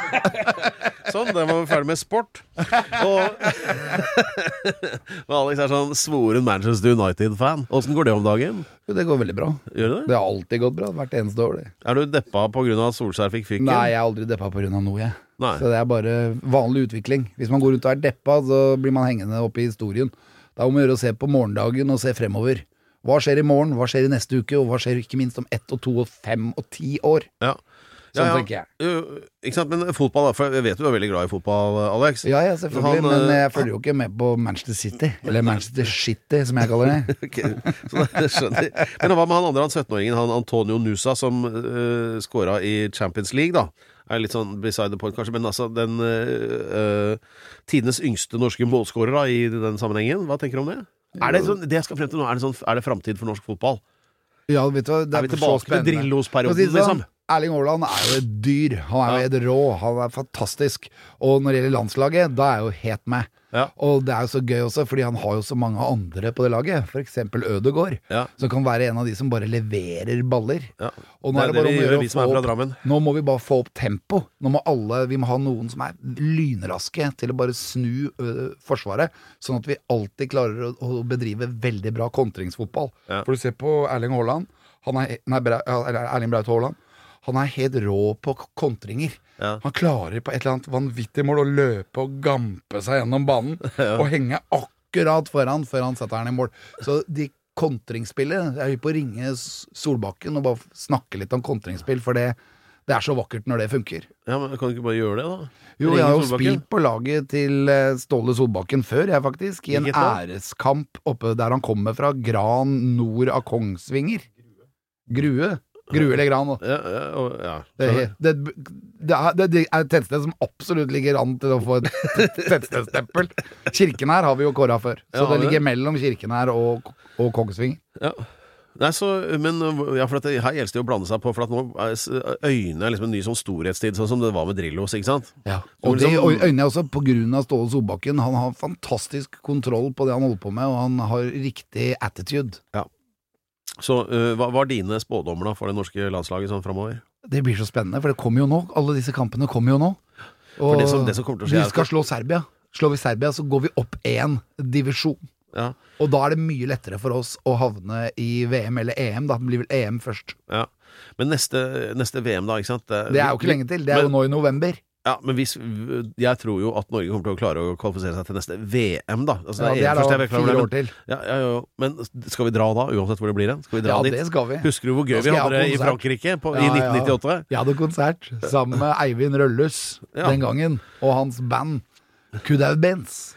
Sånn, da var vi ferdig med sport. Og, og Alex er sånn svoren Manchester United-fan. Åssen går det om dagen? Jo, det går veldig bra. Gjør det det? Det har alltid gått bra, hvert eneste år. det Er du deppa pga. at Solskjær fikk fyken? Nei, jeg er aldri deppa pga. noe, jeg. Nei. Så det er bare vanlig utvikling. Hvis man går rundt og er deppa, så blir man hengende oppe i historien. Da må å gjøre å se på morgendagen og se fremover. Hva skjer i morgen, hva skjer i neste uke, og hva skjer ikke minst om ett og to og fem og ti år? Ja. Sånn Ja, ja. tenker jeg. Jo, Ikke sant, men fotball, da. For jeg vet du er veldig glad i fotball, Alex. Ja, ja, selvfølgelig, Han, men eh, jeg følger jo ikke med på Manchester City. Eller Manchester Shitty, som jeg kaller det. *laughs* okay, så det skjønner jeg. Men hva med han andre, han 17-åringen, han Antonio Nusa, som uh, scora i Champions League, da? Er litt sånn beside the point, kanskje, men altså den uh, tidenes yngste norske målskårer da, i den sammenhengen. Hva tenker du om det? Er det sånn, det jeg skal frem til nå, er det, sånn, er det framtid for norsk fotball? Ja, vet du hva, det Er vi så tilbake til. Drillos-perioden, sånn, liksom? Erling Haaland er jo et dyr. Han er jo helt rå. Han er fantastisk. Og når det gjelder landslaget, da er jeg jo helt med. Ja. Og det er jo så gøy også, fordi han har jo så mange andre på det laget. Eksempel Ødegaard, Ja. som kan være en av de som bare leverer baller. Ja. Og Det er nå det det vi gjør, vi som er fra Drammen. opp- Nå må vi bare få opp tempo. Nå må alle, Vi må ha noen som er lynraske til å bare snu ø, Forsvaret, sånn at vi alltid klarer å, å bedrive veldig bra kontringsfotball. For du ser på Erling Haaland han er, nei, Erling Braut Haaland. Han er helt rå på kontringer. Ja. Han klarer på et eller annet vanvittig mål å løpe og gampe seg gjennom banen *laughs* og henge akkurat foran før han setter den i mål. Så de kontringsspillet Jeg er hypp på å ringe Solbakken og bare snakke litt om kontringsspill, for det, det er så vakkert når det funker. Ja, men Kan du ikke bare gjøre det, da? Jo, jeg har jo spilt på laget til eh, Ståle Solbakken før, jeg faktisk. I en æreskamp oppe der han kommer fra. Gran nord av Kongsvinger. Grue. Grue eller Gran. Ja, ja, ja. Det, det, det, er, det, er et tettsted som absolutt ligger an til å få et *laughs* tettstedstempel. her har vi jo kåra før, så Ja, det ligger mellom Kirkenær og, og Kongsvinger. Ja. Nei, så, men ja, for at det, her gjelder det å blande seg på, for at nå øyne er liksom en ny sånn storhetstid, sånn som det var med Drillos, ikke sant? Og det liksom- og øyner jeg også på grunn av Ståle Solbakken. Han har fantastisk kontroll på det han holder på med, og han har riktig attitude. Så uh, hva var dine spådommer da for det norske landslaget sånn framover? Det blir så spennende, for det kommer jo nå. Alle disse kampene kommer jo nå. Og det som- det som kommer til å skje vi skal slå Serbia. Slår vi Serbia, så går vi opp én divisjon. Ja, Og da er det mye lettere for oss å havne i VM eller EM. Da Det blir vel EM først. ja. Men neste, neste VM, da, ikke sant? Det er jo ikke lenge til. Det er jo nå i november. Ja, men hvis Jeg tror jo at Norge kommer til å klare å kvalifisere seg til neste VM, da. Altså, Ja, det er da det fire år til. Ja, ja, ja, men skal vi dra da, uansett hvor det blir hen? Skal vi dra Ja, dit? det skal vi. Husker du hvor gøy vi hadde det i. Frankrike på, Ja, i ja. 1998? Jeg hadde konsert sammen med Eivind Røllus den gangen, og hans band Kudaud Benz.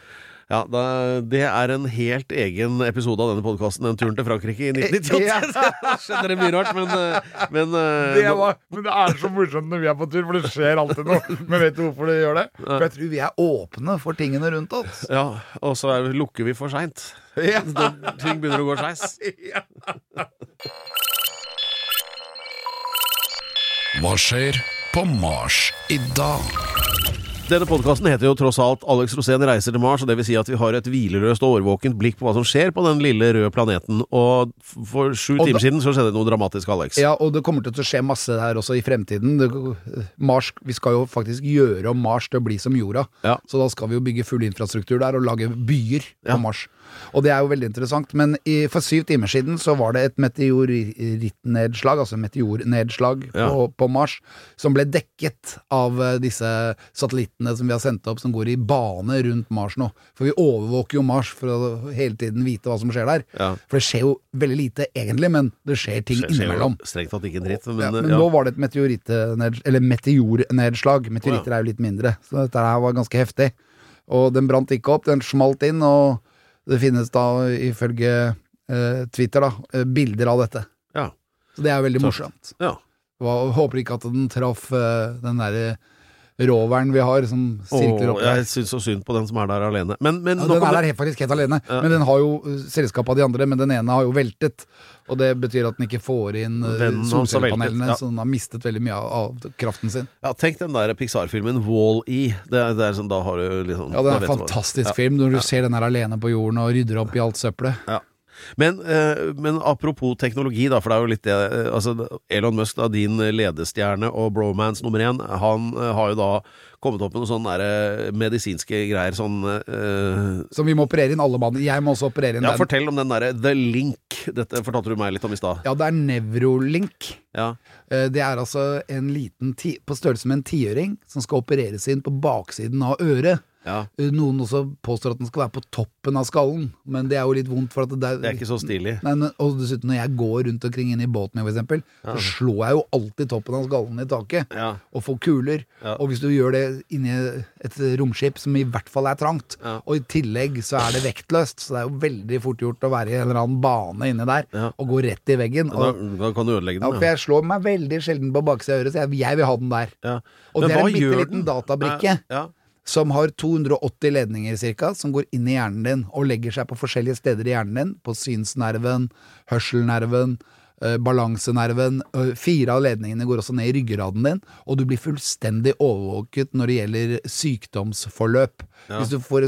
Ja, da, Det er en helt egen episode av denne podkasten, den turen til Frankrike i 1998. Ja. *laughs* Skjønner det mye rart, men, eh, men det, var, men det er så morsomt når vi er på tur, for det skjer alltid noe. Men vet du hvorfor det gjør det? For jeg tror vi er åpne for tingene rundt oss. Ja, og så er, lukker vi for seint. Ja. *laughs* Ting begynner å gå skeis. *laughs* Hva skjer på Mars i dag? Denne podkasten heter jo tross alt Alex Rosén reiser til Mars, og det vil si at vi har et hvileløst og årvåkent blikk på hva som skjer på den lille røde planeten. Og for sju timer siden så skjedde det noe dramatisk, Alex. Ja, og det kommer til å skje masse der også i fremtiden. Det, Mars, vi skal jo faktisk gjøre om Mars til å bli som jorda. Ja. Så da skal vi jo bygge full infrastruktur der og lage byer Ja. på Mars. Og det er jo veldig interessant. Men i, for syv timer siden så var det et meteorittnedslag, altså meteornedslag Ja. på, på Mars, som ble dekket av eh, disse satellittene som vi har sendt opp, som går i bane rundt Mars nå. For vi overvåker jo Mars for å hele tiden vite hva som skjer der. Ja. For det skjer jo veldig lite egentlig, men det skjer ting Skjer- innimellom. Strengt tatt ikke en dritt. Men, Ja, men nå var det et meteornedslag. Meteoritter oh, er jo litt mindre, så dette her var ganske heftig. Og den brant ikke opp, den smalt inn, og det finnes da ifølge eh, Twitter da, eh, bilder av dette. Ja. Så det er veldig morsomt. ja. Håper ikke at den traff eh, den derre roveren vi har, som sirkler opp der. jeg syns så synd på den som er der alene. Men, men Ja, den er der faktisk helt alene, Ja. men den har jo uh, selskap av de andre, men den ene har jo veltet. Og det betyr at den ikke får inn veltet, solcellepanelene, ja. så den har mistet veldig mye av, kraften sin. Ja, tenk den der Pixar-filmen Wall-E. Det, det er sånn, da har du liksom Ja, det er en fantastisk film når du ser den her alene på jorden og rydder opp i alt søppelet. Ja. Men, eh, men apropos teknologi, da, for det er jo litt det eh, altså, Elon Musk, da, din ledestjerne og bromance nummer én, han eh, har jo da kommet opp med noen sånne medisinske greier. Sånn eh, Som vi må operere inn alle mann. Jeg må også operere inn Ja, den. fortell om den derre The Link. Dette fortalte du meg litt om i stad. Ja, det er Nevrolink. Ja. Det er altså en liten ti på størrelse med en tiøring som skal opereres inn på baksiden av øret. Ja. Eh, Noen også påstår at den skal være på toppen av skallen, men det er jo litt vondt. For at det, Det er ikke så stilig. Nei, men, og dessuten, når jeg går rundt omkring inne i båten, for eksempel, så slår jeg jo alltid toppen av skallen i taket. Ja. Og får kuler. Ja. Og hvis du gjør det inni et romskip som i hvert fall er trangt, Ja. og i tillegg så er det vektløst, så det er jo veldig fort gjort å være i en eller annen bane inni der Ja. og gå rett i veggen. Da, Og, da kan du ødelegge ja, den. for jeg slår meg veldig sjelden på baksida av øret, så jeg, jeg vil ha den der. Ja. Og Men det er en bitte liten databrikke Ja. Som har 280 ledninger cirka, som går inn i hjernen din og legger seg på forskjellige steder i hjernen din. På synsnerven, hørselnerven, eh, balansenerven. eh, Fire av ledningene går også ned i ryggraden din, og du blir fullstendig overvåket når det gjelder sykdomsforløp. Hvis du får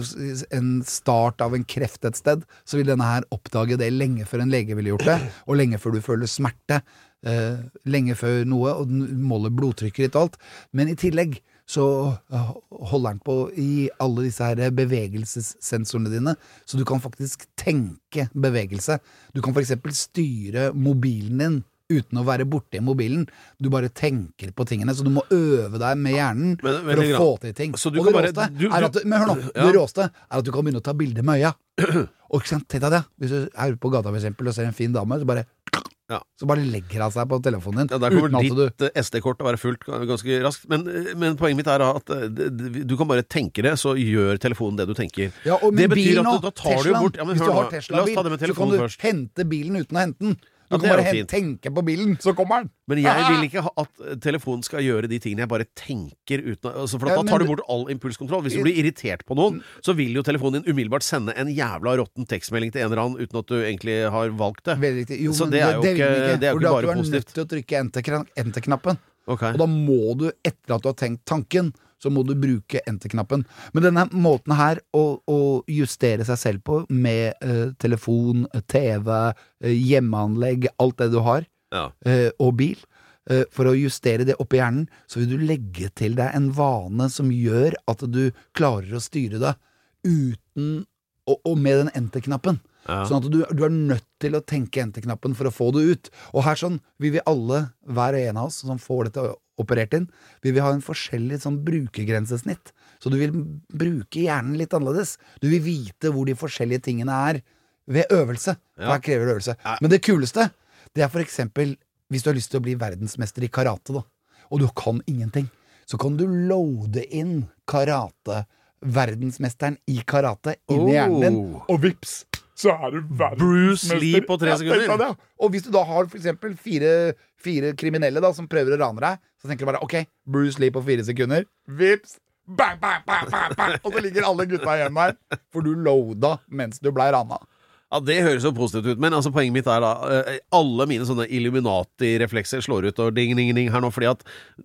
en start av en kreft et sted, så vil denne her oppdage det lenge før en lege ville gjort det, og lenge før du føler smerte. eh, lenge før noe, og den måler blodtrykket ditt og alt. Men i tillegg så eh, holder den på i alle disse her bevegelsessensorene dine, så du kan faktisk tenke bevegelse. Du kan eksempel styre mobilen din uten å være borti mobilen. Du bare tenker på tingene, så du må øve deg med hjernen Men- for å få til ting. Og det bare- råeste du- er du- at du, Men nå, Ja. det råeste er at du kan begynne å ta bilder med øya. *clears throat* Og tenk deg det. Hvis du er ute på gata for eksempel, og ser en fin dame, så bare Ja. Så bare legger han seg på telefonen din. Ja, Der kommer at du ditt eh, SD-kort til å være fullt ganske raskt. Men, eh, men poenget mitt er at eh, du kan bare tenke det, så gjør telefonen det du tenker. Ja, og det betyr bilen at du, da tar du jo bort ja, men Hvis du har Tesla-bil, med så kan du først. hente bilen uten å hente den. Du kan bare tenke på bilen, så kommer den! Men jeg vil *laughs* ikke ha at eh, telefonen skal gjøre de tingene jeg bare tenker uten altså For da tar du bort all impulskontroll. Hvis du blir irritert på noen, så vil jo telefonen din umiddelbart sende en jævla råtten tekstmelding til en eller annen uten at du egentlig har valgt det. Jo, Så det er jo ikke- det er ikke bare Du er positivt. nødt til å trykke enter- enter-knappen. Okay. Og da må du, etter at du har tenkt tanken, så må du bruke enter-knappen. Men denne måten her å, å justere seg selv på, med eh, telefon, TV, eh, hjemmeanlegg, alt det du har, Ja. eh, og bil, eh, for å justere det oppi hjernen, så vil du legge til deg en vane som gjør at du klarer å styre det uten og, og med den enter-knappen. Ja. Sånn at du, du er nødt til å tenke enter-knappen for å få det ut. Og her sånn vil vi alle, hver og en av oss som får dette operert inn, vi vil ha en forskjellig sånn brukergrensesnitt. Så du vil bruke hjernen litt annerledes. Du vil vite hvor de forskjellige tingene er ved øvelse. Ja. Her krever det øvelse. Ja. Men det kuleste, det er for eksempel hvis du har lyst til å bli verdensmester i karate, da, og du kan ingenting, så kan du loade inn karate, verdensmesteren i karate, inn i hjernen din, Oh. og vips, så er du verdensmester. Bruce Lee på tre sekunder. Ja, det. Og hvis du da har for fire, fire kriminelle da, som prøver å rane deg, så tenker du bare ok, Bruce Lee på fire sekunder, vips, bang, bang, bang, bang, bang, og så ligger alle gutta igjen der, for du loada mens du blei rana. Ja, Det høres jo positivt ut, men altså poenget mitt er da eh, Alle mine sånne Illuminati-reflekser slår ut og ding, ding, ding her nå, fordi at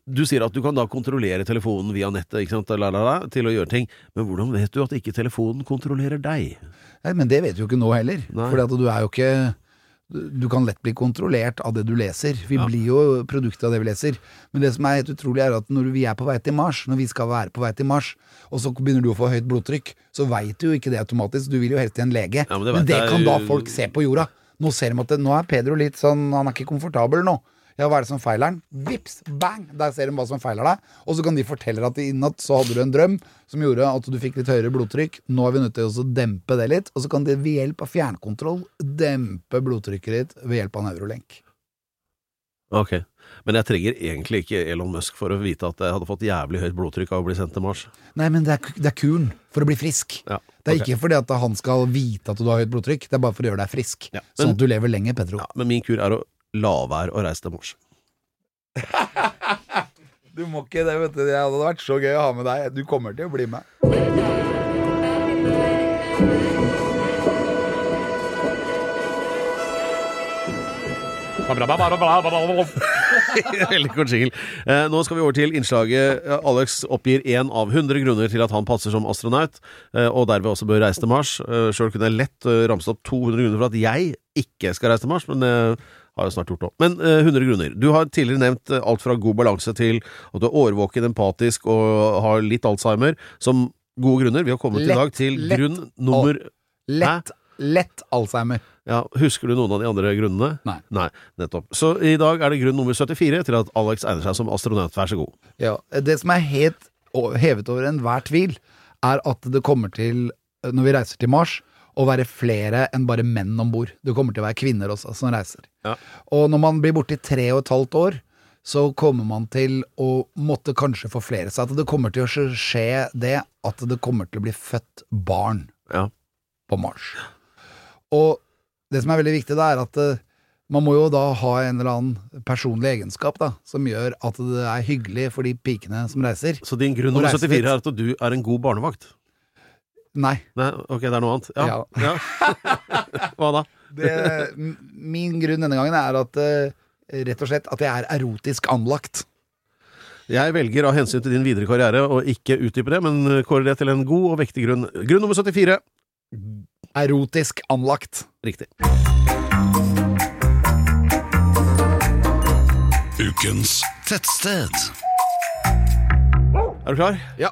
du sier at du kan da kontrollere telefonen via nettet ikke sant, la, la, la, til å gjøre ting. Men hvordan vet du at ikke telefonen kontrollerer deg? Nei, men det vet du jo ikke nå heller. For du er jo ikke Du kan lett bli kontrollert av det du leser. Vi Ja. blir jo produktet av det vi leser. Men det som er helt utrolig, er at når vi er på vei til Mars, når vi skal være på vei til Mars, og så begynner du å få høyt blodtrykk, så veit du jo ikke det automatisk. Du vil jo helst til en lege. Ja, men det men, det kan da folk se på jorda. Nå ser de at det, nå er Pedro litt sånn Han er ikke komfortabel nå. Ja, hva er det som feiler den? Vips, bang! Der ser de hva som feiler deg. Og så kan de fortelle at i natt så hadde du en drøm som gjorde at du fikk litt høyere blodtrykk. Nå er vi nødt til å dempe det litt. Og så kan de ved hjelp av fjernkontroll dempe blodtrykket ditt ved hjelp av neurolenk. Ok, Men jeg trenger egentlig ikke Elon Musk for å vite at jeg hadde fått jævlig høyt blodtrykk av å bli sendt til Mars. Nei, men det er, det er kuren for å bli frisk. Ja, Det er ikke fordi at han skal vite at du har høyt blodtrykk, det er bare for å gjøre deg frisk. Ja, Sånn at du lever lenger, Petro. Ja, men min kur er å la være å reise til Mars. *laughs* Du må ikke det, vet du. Det hadde vært så gøy å ha med deg. Du kommer til å bli med. Veldig kort jingle. Eh, nå skal vi over til innslaget. Eh, Alex oppgir én av 100 grunner til at han passer som astronaut, eh, og derved også bør reise til Mars. Eh, Sjøl kunne jeg lett eh, ramset opp 200 grunner for at jeg ikke skal reise til Mars, men det har jeg snart gjort nå. Men eh, 100 grunner. Du har tidligere nevnt eh, alt fra god balanse til at du er årvåken, empatisk og har litt Alzheimer, som gode grunner. Vi har kommet i dag til lett grunn nummer Lett, lett Alzheimer. Ja, Husker du noen av de andre grunnene? Nei. Nei, nettopp. Så i dag er det grunn nummer 74 til at Alex egner seg som astronaut. Vær så god. Ja, Det som er helt hevet over enhver tvil, er at det kommer til, når vi reiser til Mars, å være flere enn bare menn om bord. Det kommer til å være kvinner også som reiser. Ja. Og når man blir borte i tre og et halvt år, så kommer man til å måtte kanskje forflere seg. At det kommer til å skje- det at det kommer til å bli født barn Ja. på Mars. Og det som er veldig viktig, da, er at eh, man må jo da ha en eller annen personlig egenskap da, som gjør at det er hyggelig for de pikene som reiser. Så din grunn nummer 74 er at du er en god barnevakt? Nei. Nei, ok, det er noe annet. Ja. ja. *laughs* Hva da? Det, min grunn denne gangen er at eh, rett og slett at jeg er erotisk anlagt. Jeg velger av hensyn til din videre karriere å ikke utdype det, men kårer det til en god og vektig grunn. Grunn nummer 74. Erotisk anlagt. Riktig. Ukens tettsted. Er du klar? Ja.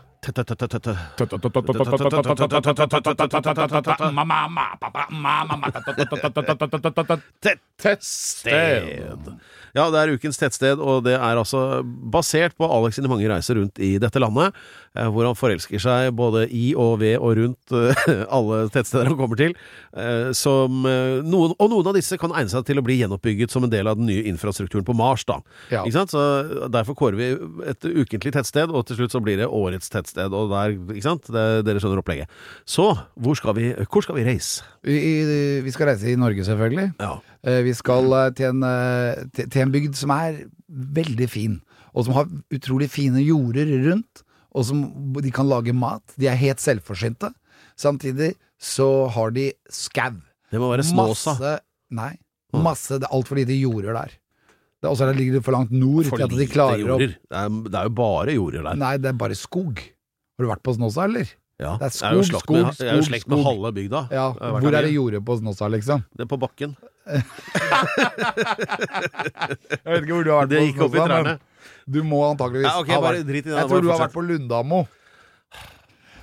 Tettsted. Ja, det er ukens tettsted, og det er altså basert på Alex sine mange reiser rundt i dette landet, hvor han forelsker seg både i og ved og rundt eh, *laughs* alle tettsteder han kommer til. eh, Som, eh, noen, og noen av disse kan egne seg til å bli gjenoppbygget som en del av den nye infrastrukturen på Mars. da. Ja. Ikke sant? Så Derfor kårer vi et ukentlig tettsted, og til slutt så blir det årets tettsted. og der, ikke sant? Det, Dere skjønner opplegget. Så hvor skal vi, hvor skal vi reise? Vi, vi skal reise i Norge, selvfølgelig. Ja. Eh, Vi skal eh, til en, eh, til en bygd som er veldig fin, og som har utrolig fine jorder rundt, og som de kan lage mat. De er helt selvforsynte. Samtidig så har de skau. Det må være Snåsa. Masse Nei. Masse, det er altfor lite jorder der. Og så ligger det for langt nord For til at de klarer jorder. Det er, det er jo bare jorder der. Nei, det er bare skog. Har du vært på Snåsa, eller? Ja. Det er Jeg jo skog, med, skog, jeg er jo slekt med halve bygda. Ja, Hvor er det jordet på Snåsa, liksom? Det er på bakken. *laughs* Jeg vet ikke hvor du har vært Det på gikk opp i trærne. men du må antakeligvis Ja, okay, ha vært drit i det, Jeg tror du har vært på Lundamo.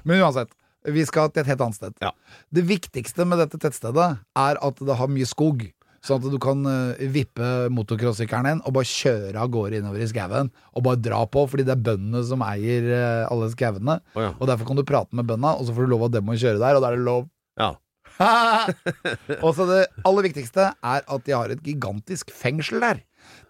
Men uansett, vi skal til et helt annet sted. Ja. Det viktigste med dette tettstedet er at det har mye skog. Sånn at du kan eh, vippe motocrossykkelen din og bare kjøre av gårde innover i skauen. Og bare dra på, fordi det er bøndene som eier eh, alle skauene. Oh, ja. Og derfor kan du prate med bøndene, og så får du lov av dem å kjøre der, og da er det lov. Ja. *laughs* og så det aller viktigste er at de har et gigantisk fengsel der.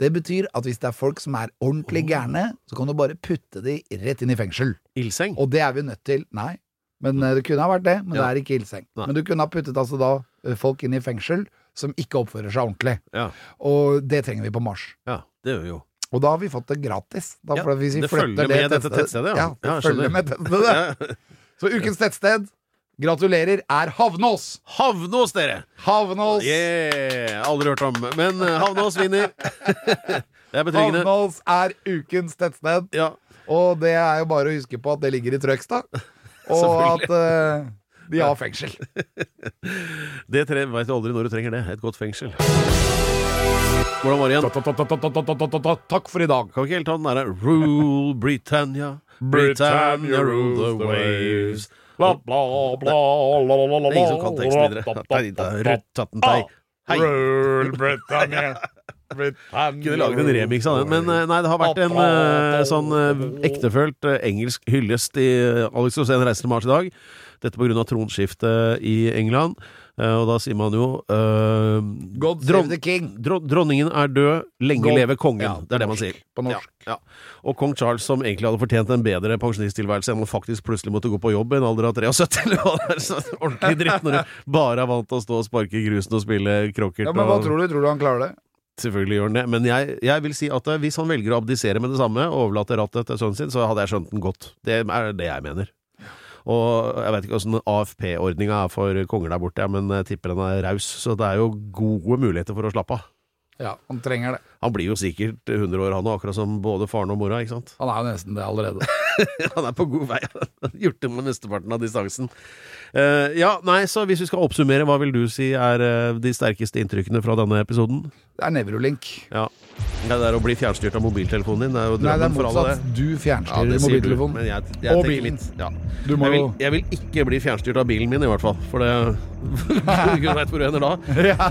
Det betyr at hvis det er folk som er ordentlig gærne, så kan du bare putte de rett inn i fengsel. Ildseng. Og det er vi nødt til. Nei, men eh, det kunne ha vært det, men det er ikke ildseng. Nei. Men du kunne ha puttet altså da eh, folk inn i fengsel som ikke oppfører seg ordentlig. Ja. Og det trenger vi på Mars. ja, det gjør vi jo. Og da har vi fått det gratis. Da, Ja, det følger med dette tettstedet, ja. ja. det Ja, følger med tettstedet. *laughs* Ja. Så ukens tettsted, gratulerer, er Havnås! Havnås, dere! Havnås! Yeah! Aldri hørt om. Men eh, Havnås vinner. *laughs* Det er betryggende. Havnås er ukens tettsted. Ja. Og det er jo bare å huske på at det ligger i Trøgstad. *laughs* Og at uh, de har fengsel. *laughs* Det vet du aldri når du trenger det. Et godt fengsel. Hvordan var det igjen? Takk for i dag. Kan ikke helt ta den derre Rule Britannia, Britannia rule the waves. Bla, bla, bla, la, la, la, ingen som kan teksten videre. Hei! *laughs* Kunne laget en remix av den, men eh, nei, det har vært en eh, sånn eh, ektefølt engelsk hyllest i Alex Rosén reiser til Mars i dag. Dette av tronskiftet i England. Eh, og da sier man jo uh, God save the king. Dron Dronningen er død, lenge God- leve kongen. Ja, det er det man sier. På norsk. Ja, ja. Og kong Charles, som egentlig hadde fortjent en bedre pensjonisttilværelse enn å faktisk plutselig måtte gå på jobb i en alder av 73, eller hva det er. Så *laughs* ordentlig dritt når du bare er vant til å stå og sparke i grusen og spille krokkert. Ja, men hva og... tror du? Tror du han klarer det? Selvfølgelig gjør han det, men jeg, jeg vil si at eh, hvis han velger å abdisere med det samme og overlate rattet til sønnen sin, så hadde jeg skjønt den godt. Det er det jeg mener. Og jeg vet ikke åssen AFP-ordninga er for konger der borte, men jeg tipper den er raus, så det er jo gode muligheter for å slappe av. Ja, han trenger det. Han blir jo sikkert 100 år, han òg, akkurat som både faren og mora, ikke sant? Han er jo nesten det allerede. *laughs* *laughs* Han er på god vei. Han har Gjort det med mesteparten av distansen. Uh, ja, nei, så hvis vi skal oppsummere, hva vil du si er uh, de sterkeste inntrykkene fra denne episoden? Det er Nevrolink. Ja. Det er å bli fjernstyrt av mobiltelefonen din. Det er jo Nei, det er motsatt. for alle, det. Du Ja, fjernstyrer det mobiltelefonen. du, jeg, jeg Og bilen. Litt, Ja. Du må Jeg vil, jeg vil ikke bli fjernstyrt av bilen min, i hvert fall. For det *laughs* Du veit hvor du ender da. ja. *laughs*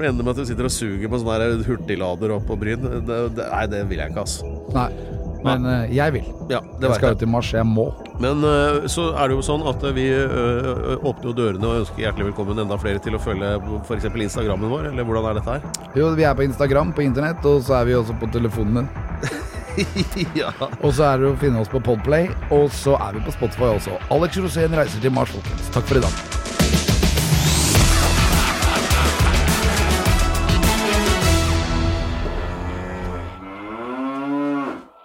Det ender med at du sitter og suger på sånn der hurtiglader opp på Bryn. Det, det, nei, det vil jeg ikke, ass. Nei. Men eh, jeg vil. Ja, det Jeg skal jo til Mars. Jeg må. Men øh, så er det jo sånn at vi øh, åpner jo dørene og ønsker hjertelig velkommen enda flere til å følge f.eks. Instagrammen vår, eller hvordan er dette her? Jo, vi er på Instagram, på internett, og så er vi også på telefonen din. *laughs* ja. Og så er det å finne oss på Podplay, og så er vi på Spotify også. Alex Rosén reiser til Mars, folkens. Takk for i dag.